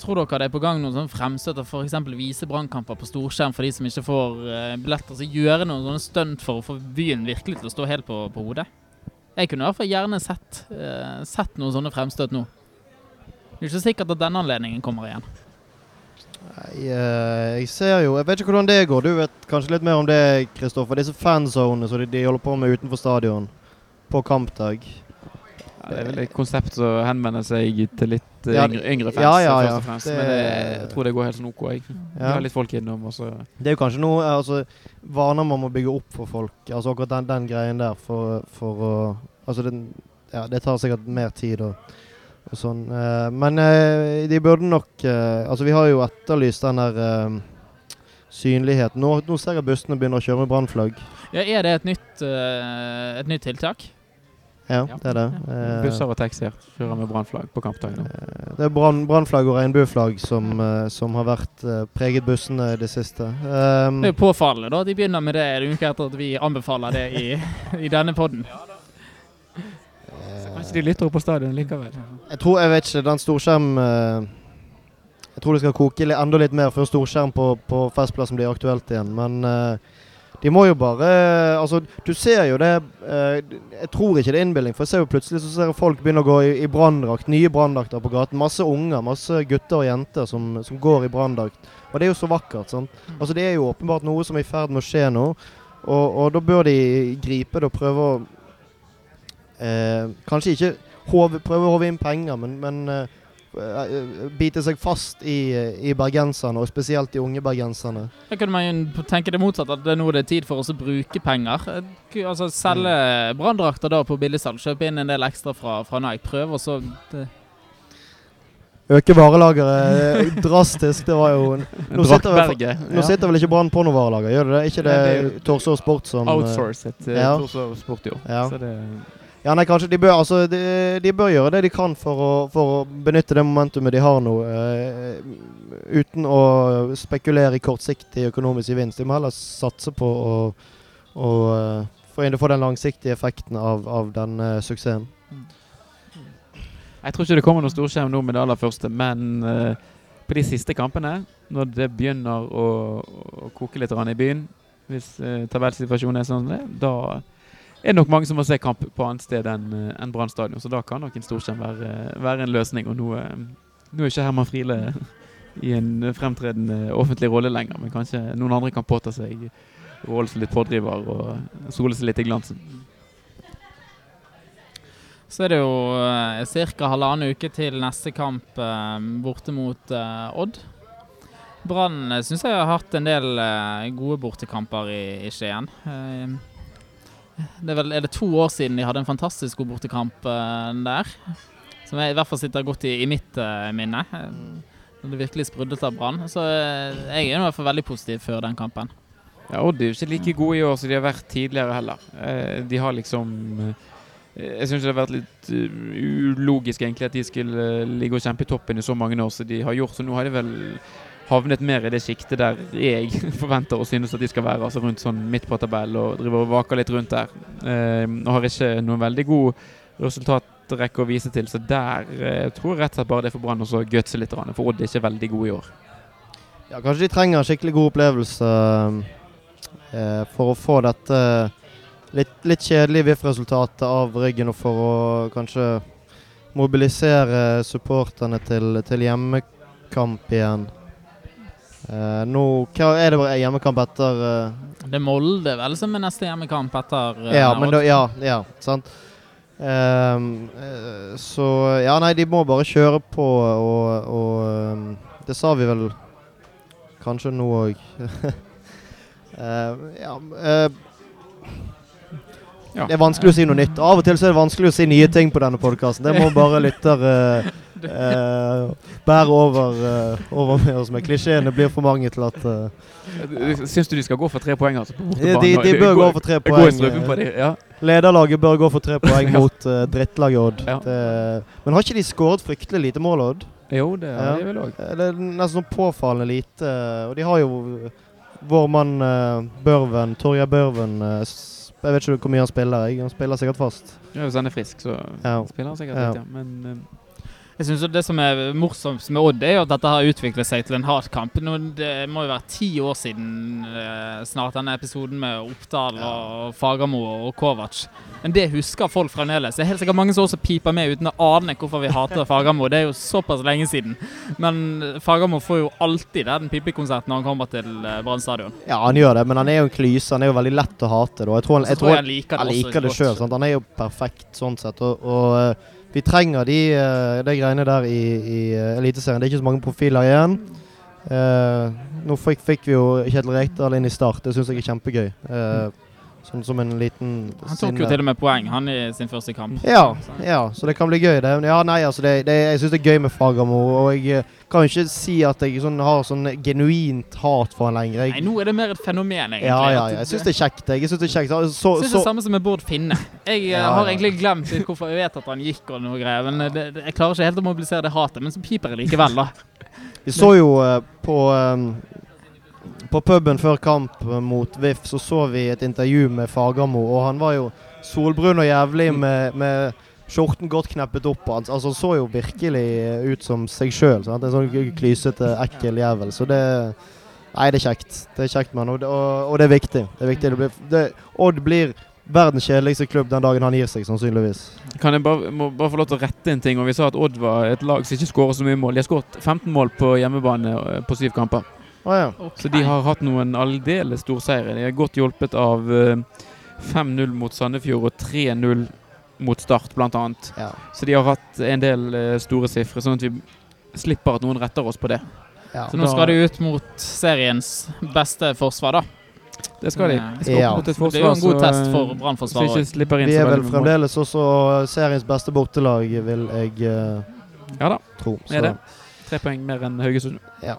Tror dere det er på gang noen sånne fremstøt å f.eks. vise brannkamper på storskjerm for de som ikke får eh, billetter? Så gjøre noen sånne stunt for å få byen virkelig til å stå helt på, på hodet? Jeg kunne i hvert fall gjerne sett, eh, sett noen sånne fremstøt nå. Det er ikke sikkert at denne anledningen kommer igjen. Nei, eh, jeg ser jo Jeg vet ikke hvordan det går. Du vet kanskje litt mer om det, Kristoffer. Disse fanzonene som de, de holder på med utenfor stadion på kampdag. Det er vel et konsept som henvender seg til litt eh, Ja, yngre, yngre fans, ja, ja, først ja. og fremst. Det- Men det, jeg tror det går helt sånn OK. Jeg. Vi Ja. har litt folk innom, Også. Det er jo kanskje noe altså, vaner man må bygge opp for folk. Altså akkurat den, den greien der for, for å Altså den, ja, det tar sikkert mer tid og, og sånn. Uh, men uh, de burde nok uh, Altså vi har jo etterlyst den der synligheten. Nå, nå ser jeg bussene begynner å kjøre med brannflagg. Ja, er det et nytt, et nytt tiltak? Ja, det er det. Eh, busser og taxier kjører med brannflagg på kampdagen. eh, det er brannflagg og regnbueflagg som, eh, som har vært eh, preget bussene i det siste. Um, Det er jo påfallende da, de begynner med det en uke etter at vi anbefaler det i, i denne podden. eh, Kanskje de lytter på stadion likevel. Jeg tror, jeg vet ikke, den storskjerm eh, Jeg tror det skal koke enda litt mer før storskjerm på, på Festplassen blir aktuelt igjen. Men eh, de må jo bare Altså, du ser jo det eh, Jeg tror ikke det er innbilning, for jeg ser jo plutselig så ser jeg folk begynne å gå i, i branndrakt. Nye branndrakter på gaten. Masse unger, masse gutter og jenter som, som går i branndrakt. Og det er jo så vakkert. sant? Altså, det er jo åpenbart noe som er i ferd med å skje nå. Og, og da bør de gripe det og prøve å eh, Kanskje ikke prøve å håve inn penger, men, men eh, bite seg fast i, i bergenserne, og spesielt de unge bergenserne. Da kunne man jo tenke det motsatte, at det er nå det er tid for oss å bruke penger. Eh, Altså Selge branndrakter da på billigsalg, kjøpe inn en del ekstra fra, fra Nike. Prøve og så øke varelageret eh, drastisk. Det var jo Nå sitter vel-. Nå sitter vel ikke Brann på noe varelager, gjør det det? Ikke det det Torshov Sport som eh, Outsourcet Ja. Ja. Sport, jo. Ja. Så det, Ja, nei, kanskje de bør, altså, de, de bør gjøre det de kan for å, for å benytte det momentumet de har nå, Uh, uten å spekulere i kortsiktig økonomisk gevinst. De må heller satse på å, å uh, få, inn- den langsiktige effekten av, av den eh, suksessen. jeg tror ikke det kommer noen storskjerm nå med det aller første, men uh, på de siste kampene, når det begynner å, å koke litt i byen, hvis uh, tabellsituasjonen er sånn da er det nok mange som må se kamp på annet sted enn en Brann stadion. Så da kan nok en storskjerm være, være en løsning. Og nå, eh, nå er ikke Herman Friele i en fremtredende offentlig rolle lenger, men kanskje noen andre kan påta seg rollen som litt pådriver og sole seg litt i glansen. Så er det jo eh, ca. halvannen uke til neste kamp eh, borte mot eh, Odd. Brann uh, syns jeg har hatt en del eh, gode bortekamper i, i Skien. Det er, vel, er det to år siden de hadde en fantastisk god bortekamp eh, der? Som jeg, i hvert fall sitter godt i, i mitt eh, minne. Når det virkelig sprudlet av Brann. Så eh, jeg er i hvert fall veldig positiv før den kampen. Ja, Odd er jo ikke like gode i år som de har vært tidligere heller. Eh, de har liksom Jeg syns det har vært litt ulogisk egentlig at de skulle ligge og kjempe i toppen i så mange år som de har gjort. Så nå har de vel havnet mer i det siktet der jeg forventer og synes at de skal være. Altså rundt sånn midt på tabell og driver og vaker litt rundt der. Eh, og har ikke noen veldig god resultatrekke å vise til, så der eh, tror jeg rett og slett bare det er for Brann å gutse litt. For Odd er ikke veldig god i år. Ja, kanskje de trenger en skikkelig god opplevelse eh, for å få dette litt, litt kjedelige VIF-resultatet av ryggen, og for å kanskje mobilisere supporterne til, til hjemmekamp igjen. Eh, nå hva er det hjemmekamp etter uh, Det er Molde vel som er neste hjemmekamp etter uh, Ja, men da, ja, ja, sant. Ehm, eh, så Ja, nei, de må bare kjøre på, og, og Det sa vi vel kanskje nå òg. ja, eh, Ja. Det er vanskelig å si noe nytt. Av og til så er det vanskelig å si nye ting på denne podkasten. Det må bare lytter eh, eh, bære over, eh, over med oss med. Klisjeene blir for mange til at eh, Syns du de skal gå for tre poeng? Altså, på de, de, bør gå for tre poeng. eh, de, ja. Lederlaget bør gå for tre poeng Ja. mot uh, drittlaget Odd. Ja. Det, men har ikke de skåret fryktelig lite mål, Odd? Jo, det Ja. har de vel òg. Eh, Det er nesten sånn påfallende lite. Og de har jo vår mann uh, Børven, Torgeir Børven. uh, jeg vet ikke hvor mye han spiller. Jeg. Han spiller sikkert fast. Hvis han er frisk, så Ja. spiller han sikkert Ja. litt, ja. Men eh, Jeg synes Det som er morsomst med Odd, er jo at dette har utviklet seg til en hardkamp. Det må jo være ti år siden eh, snart denne episoden med Oppdal og Fagermo og Kovac. Men det husker folk fremdeles. Det er helt sikkert mange som også piper med uten å ane hvorfor vi hater Fagermo. Det er jo såpass lenge siden. Men Fagermo får jo alltid den pipekonserten når han kommer til eh, Brann stadion. Ja, han gjør det, men han er jo en klyse. Han er jo veldig lett å hate. Da. Jeg tror han, jeg tror jeg liker det han liker det sjøl. Han er jo perfekt sånn sett. Og, og eh, vi trenger de, eh, de greiene der i, i eh, Eliteserien. Det er ikke så mange profiler igjen. Eh, nå fikk, fikk vi jo Kjetil Rekdal inn i start. Det syns jeg er kjempegøy. Eh, sånn som en liten Han tok jo til og med poeng, han i sin første kamp. Ja, ja, så det kan bli gøy. Det. Ja, nei, altså, det, det, jeg syns det er gøy med Fagermo. Og jeg eh, kan ikke si at jeg sånn, har sånn genuint hat for han lenger. Nei, nå er det mer et fenomen, egentlig. ja, ja, ja, jeg syns det er kjekt. Jeg, jeg synes det er kjekt. Så, Så, Jeg synes det er samme som med Bård Finne. Jeg eh, Ja, har egentlig glemt hvorfor jeg vet at han gikk og noe greier. Men eh, det, jeg klarer ikke helt å mobilisere det hatet, men så piper jeg likevel, da. Vi så jo uh, på eh, På puben før kamp mot VIF, så så vi et intervju med Fagermo, og han var jo solbrun og jævlig med, med skjorten godt kneppet opp. Han altså, så jo virkelig ut som seg sjøl. En sånn klysete, ekkel jævel. Så det Nei, det er kjekt. Det er kjekt med og, det- og, og det er viktig. Det er viktig. Det blir, det, Odd blir verdens kjedeligste klubb den dagen han gir seg, sannsynligvis. kan jeg bare, må bare få lov til å rette en ting. Og Vi sa at Odd var et lag som ikke skårer så mye mål. De har skåret 15 mål på hjemmebane eh, på syv kamper. Å ja. Så de har hatt noen aldeles storseire. De er godt hjulpet av eh, 5-0 mot Sandefjord og 3-0 mot Start, annet. ja. Så de har hatt en del eh, store sifre, sånn at vi slipper at noen retter oss på det. ja. Så nå skal de ut mot seriens beste forsvar, da. Det skal de. De skal Ja. Det er jo en god test eh, for så Brannforsvaret. Vi er vel fremdeles også seriens beste bortelag, vil jeg uh, Ja da, tro. er det. Tre poeng mer enn Haugesund. Ja.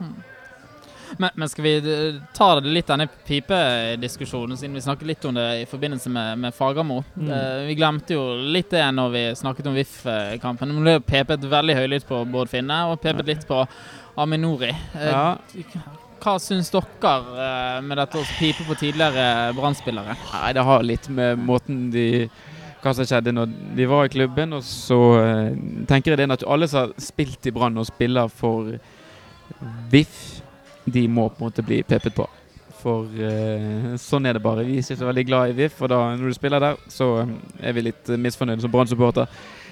Men, men skal vi eh, ta litt denne pipediskusjonen, siden vi snakket litt om det i forbindelse med, med Fagermo. Mm. Uh, vi glemte jo litt det når vi snakket om VIF-kampen. Men det pepet veldig høylytt på Bård Finne, og pepet litt på Aminori. Uh, Ja. Hva syns dere med dette å pipe på tidligere Brann-spillere? Nei, det har litt med måten de Hva som skjedde når de var i klubben. Og så tenker jeg det at alle som har spilt i Brann og spiller for VIF, de må på en måte bli pepet på. For eh, sånn er det bare. Vi er ikke så veldig glad i VIF, og da når du spiller der, så eh, er vi litt eh, misfornøyde som Brann-supporter.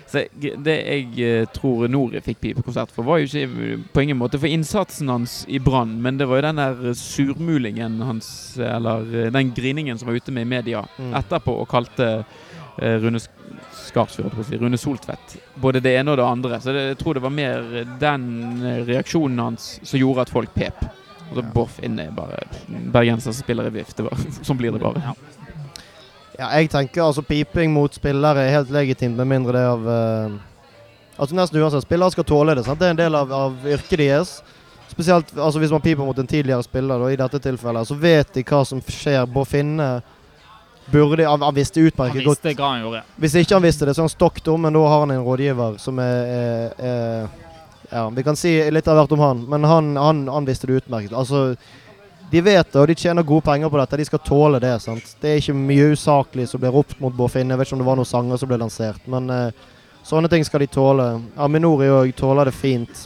Så det jeg eh, tror Nori fikk pipekonsert for, var jo ikke på ingen måte for innsatsen hans i Brann, men det var jo den der surmulingen hans, eller eh, den griningen som var ute med i media Mm. etterpå og kalte eh, Rune Sk- Skarsfjord, Rune Soltvedt, både det ene og det andre. Så det, jeg tror det var mer den eh, reaksjonen hans som gjorde at folk pep. Og så Ja. Boff inne er bare bergensere som spiller i vifte. Sånn blir det bare. Ja, jeg tenker altså piping mot spillere er helt legitimt, med mindre det er av uh, Altså Nesten uansett. Spillere skal tåle det. sant? Det er en del av, av yrket deres. Spesielt altså hvis man piper mot en tidligere spiller, da, i dette tilfellet, så vet de hva som skjer. Boff inne burde Han, han visste utmerket godt visste hva han gjorde. Hvis ikke han visste det, så er han stokk dum, men da har han en rådgiver som er, er, er Ja, vi kan si litt av hvert om han, men han, han, han visste det utmerket. Altså, de vet det, og de tjener gode penger på dette. De skal tåle det. sant? Det er ikke mye usaklig som blir ropt mot Bård Jeg vet ikke om det var noen sanger som ble lansert, men eh, sånne ting skal de tåle. Aminori òg tåler det fint.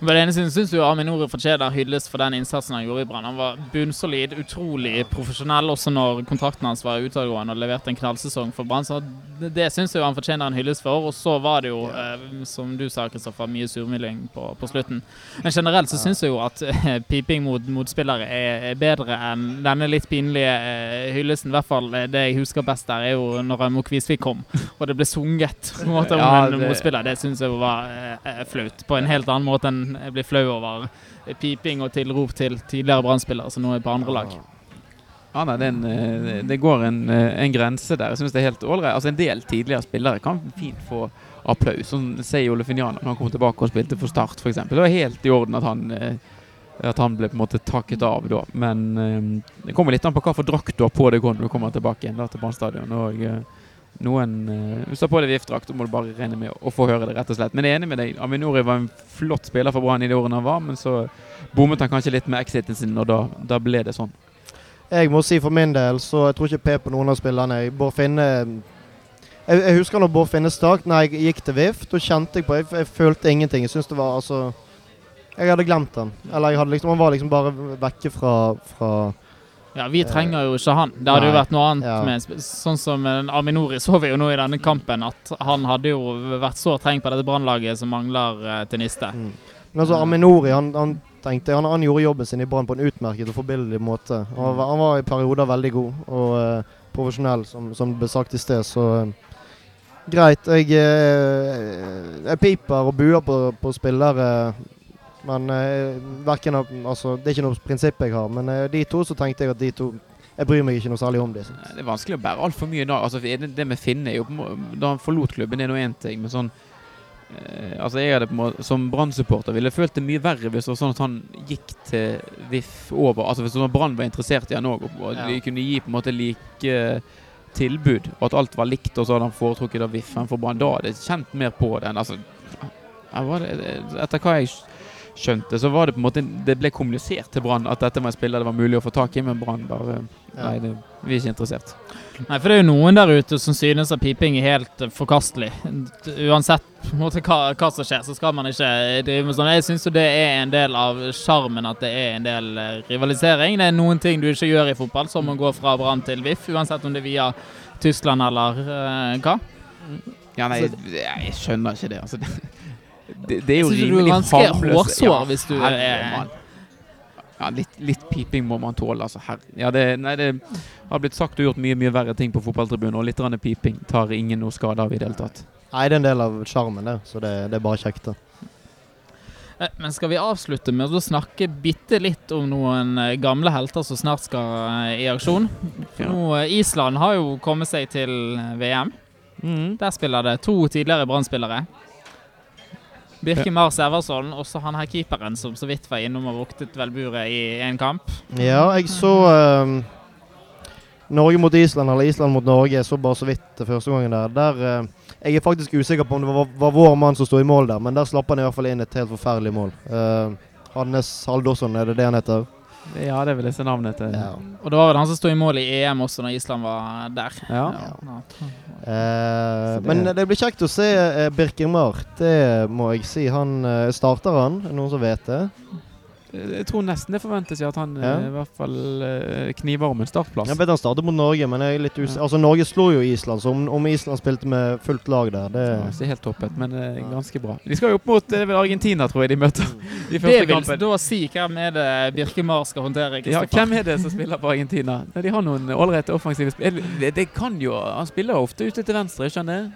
Men det ene siden, syns jo Aminori fortjener hylles for den innsatsen han gjorde i Brann. Han var bunnsolid, utrolig profesjonell også når kontrakten hans var utadgående og leverte en knallsesong for Brann. Så det, syns jeg han fortjener en hyllest for. Og så var det jo, eh, som du sa, Kristoffer, mye surmuling på, på slutten. Men generelt så syns jeg jo at eh, piping mot motspillere er, er bedre enn denne litt pinlige eh, hyllesten. I hvert fall eh, det jeg husker best der, er jo når Mo Kvisvik kom, og det ble sunget på en måte om Ja, en motspiller. Det syns jeg var eh, flaut. På en helt annen måte enn jeg blir flau over piping og tilrop til tidligere Brann-spillere som nå er på andre lag. Ja, nei, det, en, eh, det går en, eh, en grense der. Jeg synes det er helt ålreit. Altså, en del tidligere spillere kan fint få applaus. Sånn sier Ole Finiano når han kom tilbake og spilte for Start, f.eks. Det var helt i orden at han, eh, at han ble på en måte takket av da. Men det kommer litt an på hva for drakt du har på deg når du kommer tilbake igjen da, til Brann. Og noen uh, Hvis du har på deg VIF-drakt, må du bare regne med å få høre det, rett og slett. Men jeg er enig med deg. Aminori var en flott spiller for Brann i de årene han var, men så bommet han kanskje litt med exiten sin, og da, da ble det sånn. Jeg må si for min del, så jeg tror ikke P på noen av spillerne. Bård Finne jeg, jeg husker når Bård Finne stakk, når jeg gikk til VIF. Da kjente jeg på Jeg, jeg følte ingenting. Jeg syns det var altså Jeg hadde glemt han. Eller jeg hadde liksom, han var liksom bare vekke fra, fra Ja, Vi trenger jo ikke han. Det hadde jo vært noe annet Ja. med Sånn som eh, Aminori så vi jo nå i denne kampen, at han hadde jo vært så trengt på dette brannlaget som mangler uh, til Niste. mm. Men altså, Aminori han, han tenkte han, han gjorde jobben sin i Brann på en utmerket og forbilledlig måte. Han, var- han var i perioder veldig god og uh, profesjonell, som, som det ble sagt i sted. Så uh, greit. Jeg, eh, jeg piper og buer på, på spillere. Men eh, hverken altså, det er ikke noe prinsipp jeg har. Men eh, de to så tenkte jeg at de to Jeg bryr meg ikke noe særlig om de. så. Det er vanskelig å bære altfor mye da. Altså, det, det med Finne er jo Da han forlot klubben, er nå én ting, men sånn eh, Altså jeg hadde på en måte Som Brann-supporter ville følt det mye verre hvis det var sånn at han gikk til VIF over. Altså Hvis sånn Brann var interessert i han òg, og, Ja. de kunne gi på en måte like tilbud, og at alt var likt, og så hadde han foretrukket av VIF for Brann, da hadde jeg kjent mer på den. Altså, ja, var det, etter hva jeg skjønte, så var det på en måte Det ble kommunisert til Brann at dette var en spiller det var mulig å få tak i, men Brann bare Nei, det, vi er ikke interessert. Nei, for det er jo noen der ute som synes at piping er helt eh, forkastelig. Uansett på en måte, hva, hva som skjer, så skal man ikke drive med sånn. Jeg syns jo det er en del av sjarmen at det er en del eh, rivalisering. Det er noen ting du ikke gjør i fotball, som å gå fra Brann til VIF, uansett om det er via Tyskland eller uh, hva. Ja, nei, jeg, jeg skjønner ikke det. Altså, det, det, det er jo Jeg synes du er ganske harmløst. hårsår hvis du er- Ja, litt, litt piping må man tåle, altså. Ja, det, nei, det har blitt sagt og gjort mye mye verre ting på fotballtribunen, og litt piping tar ingen noe skade av i det hele tatt. Nei, det er en del av sjarmen, det. Så det, det er bare kjekt. det. Eh, Men skal vi avslutte med å snakke bitte litt om noen eh, gamle helter som snart skal eh, i aksjon? For nå, Island har jo kommet seg til VM. VM. Der spiller det to tidligere Brann-spillere. Birke Mars Everson, også han her keeperen som så vidt var innom og voktet vel buret i én kamp. Ja, jeg så um, Norge mot Island, eller Island mot Norge. Jeg så bare så vidt første gangen der. Der uh, Jeg er faktisk usikker på om det var, var vår mann som sto i mål der, men der slapp han i hvert fall inn et helt forferdelig mål. Uh, Hannes Haldorsson, er det det han heter? Ja, det er vel disse navnet til Ja. Og det var vel han som sto i mål i EM også når Island var der. Ja. Ja. Eh, det- men det blir kjekt å se uh, Birkemar. Det må jeg si. Han eh, Starter han? Noen som vet det? Jeg tror nesten det forventes ja, at han Ja. eh, i hvert fall eh, kniver om en startplass. Jeg vet han starter mot Norge, men jeg er litt usikker. Altså, Norge slo jo Island, så om, om Island spilte med fullt lag der, det Ja, ikke helt toppet, men eh, ganske bra. De skal jo opp mot Argentina, tror jeg de møter. De Det vil kampen. da si hvem er det Birkemar skal håndtere? Ja, hvem er det som spiller på Argentina? De har noen ålreite offensive spill. Det, det kan jo Han spiller ofte ute til venstre, skjønner jeg.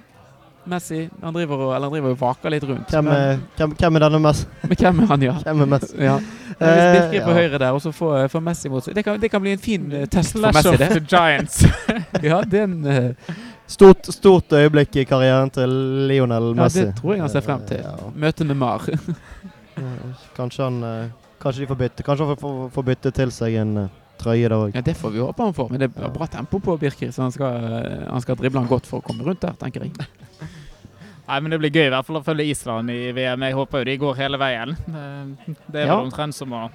Messi han driver og, eller han driver og vaker litt rundt. Hvem er, hvem, hvem er denne Messi? Men hvem er han, ja? Hvem er Messi? ja. Hvis Birke er på Eh, ja. høyre der, og så får får Messi mot seg det kan, det kan bli en fin eh, test for Clash Messi, of the Giants. Ja, det er en, eh, Stort, stort øyeblikk i karrieren til Lionel Messi. ja, det tror jeg han ser frem til. Ja. Møte med Mar. Kanskje han eh, Kanskje de får bytte Kanskje han får, får bytte til seg en eh, trøye der òg. Ja, Det får vi håpe han får, men det er bra tempo på Birker, så han skal, eh, han skal drible han godt for å komme rundt der, tenker jeg. Nei, men Det blir gøy i hvert fall å følge Island i VM. Jeg håper jo de går hele veien. Eh, Det er Ja. vel omtrent som å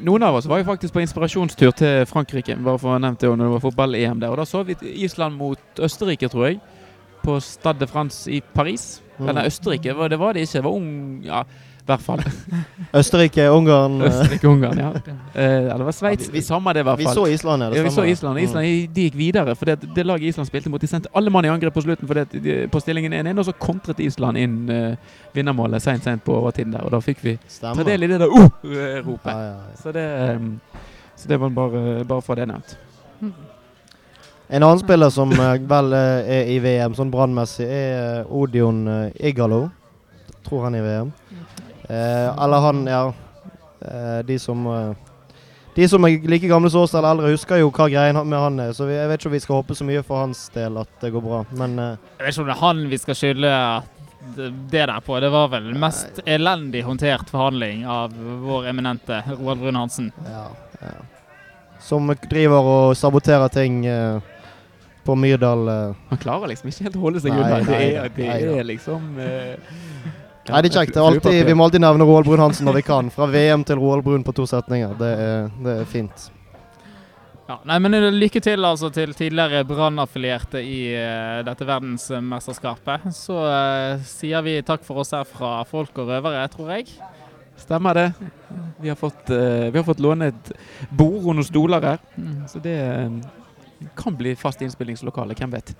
Noen av oss var jo faktisk på inspirasjonstur til Frankrike, bare for å nevne det, når det var fotball-EM der. Og da så vi Island mot Østerrike, tror jeg, på Stade de France i Paris. Mm. Eller Østerrike, det var det var det ikke. Det var ung Ja, i hvert fall. Østerrike, Ungarn eh, Østerrike-Ungarn, ja. Eh, eller det var Sveits. Ja, vi- Samme det, i hvert fall. Vi så Island, ja. Det Ja, vi så Island. Island. Mm. De gikk videre. For det, det laget Island spilte mot, de sendte alle mann i angrep på slutten for det, de, på stillingen 1-1, og så kontret Island inn uh, vinnermålet seint seint på overtiden der. Og da fikk vi ta Stemmer. del i det der uh-ropet. Ja, ja, ja. Så det, um, så det var bare, bare for det nevnt. En annen spiller som eh, vel eh, er i VM, sånn brannmessig, er eh, Odion eh, Igalo. Tror han er i VM. Eh, eller han, ja eh, De som eh, De som er like gamle som oss eller eldre, husker jo hva greien med han er. Så vi, jeg vet ikke om vi skal håpe så mye for hans del at det går bra. Men eh, Jeg vet ikke om det er han vi skal skylde det det der på. Det var vel mest elendig håndtert forhandling av vår eminente Roald Brun Hansen. ja, ja. Som driver og saboterer ting eh, på Myrdal. eh. Han klarer liksom ikke helt å holde seg Nei, unna. Det er, det er liksom uh, Nei, det er kjekt. Er vi må alltid nevne Roald Brun Hansen når vi kan. Fra VM til Roald Brun på to setninger. Det er, det er fint. Ja, nei, men eh, Lykke til altså til tidligere Brann-affilierte i uh, dette verdensmesterskapet. Så uh, sier vi takk for oss her fra Folk og røvere, tror jeg. Stemmer det. Vi har fått, uh, vi har fått låne et bord og noen stoler her. Så det kan bli fast innspillingslokale, hvem vet.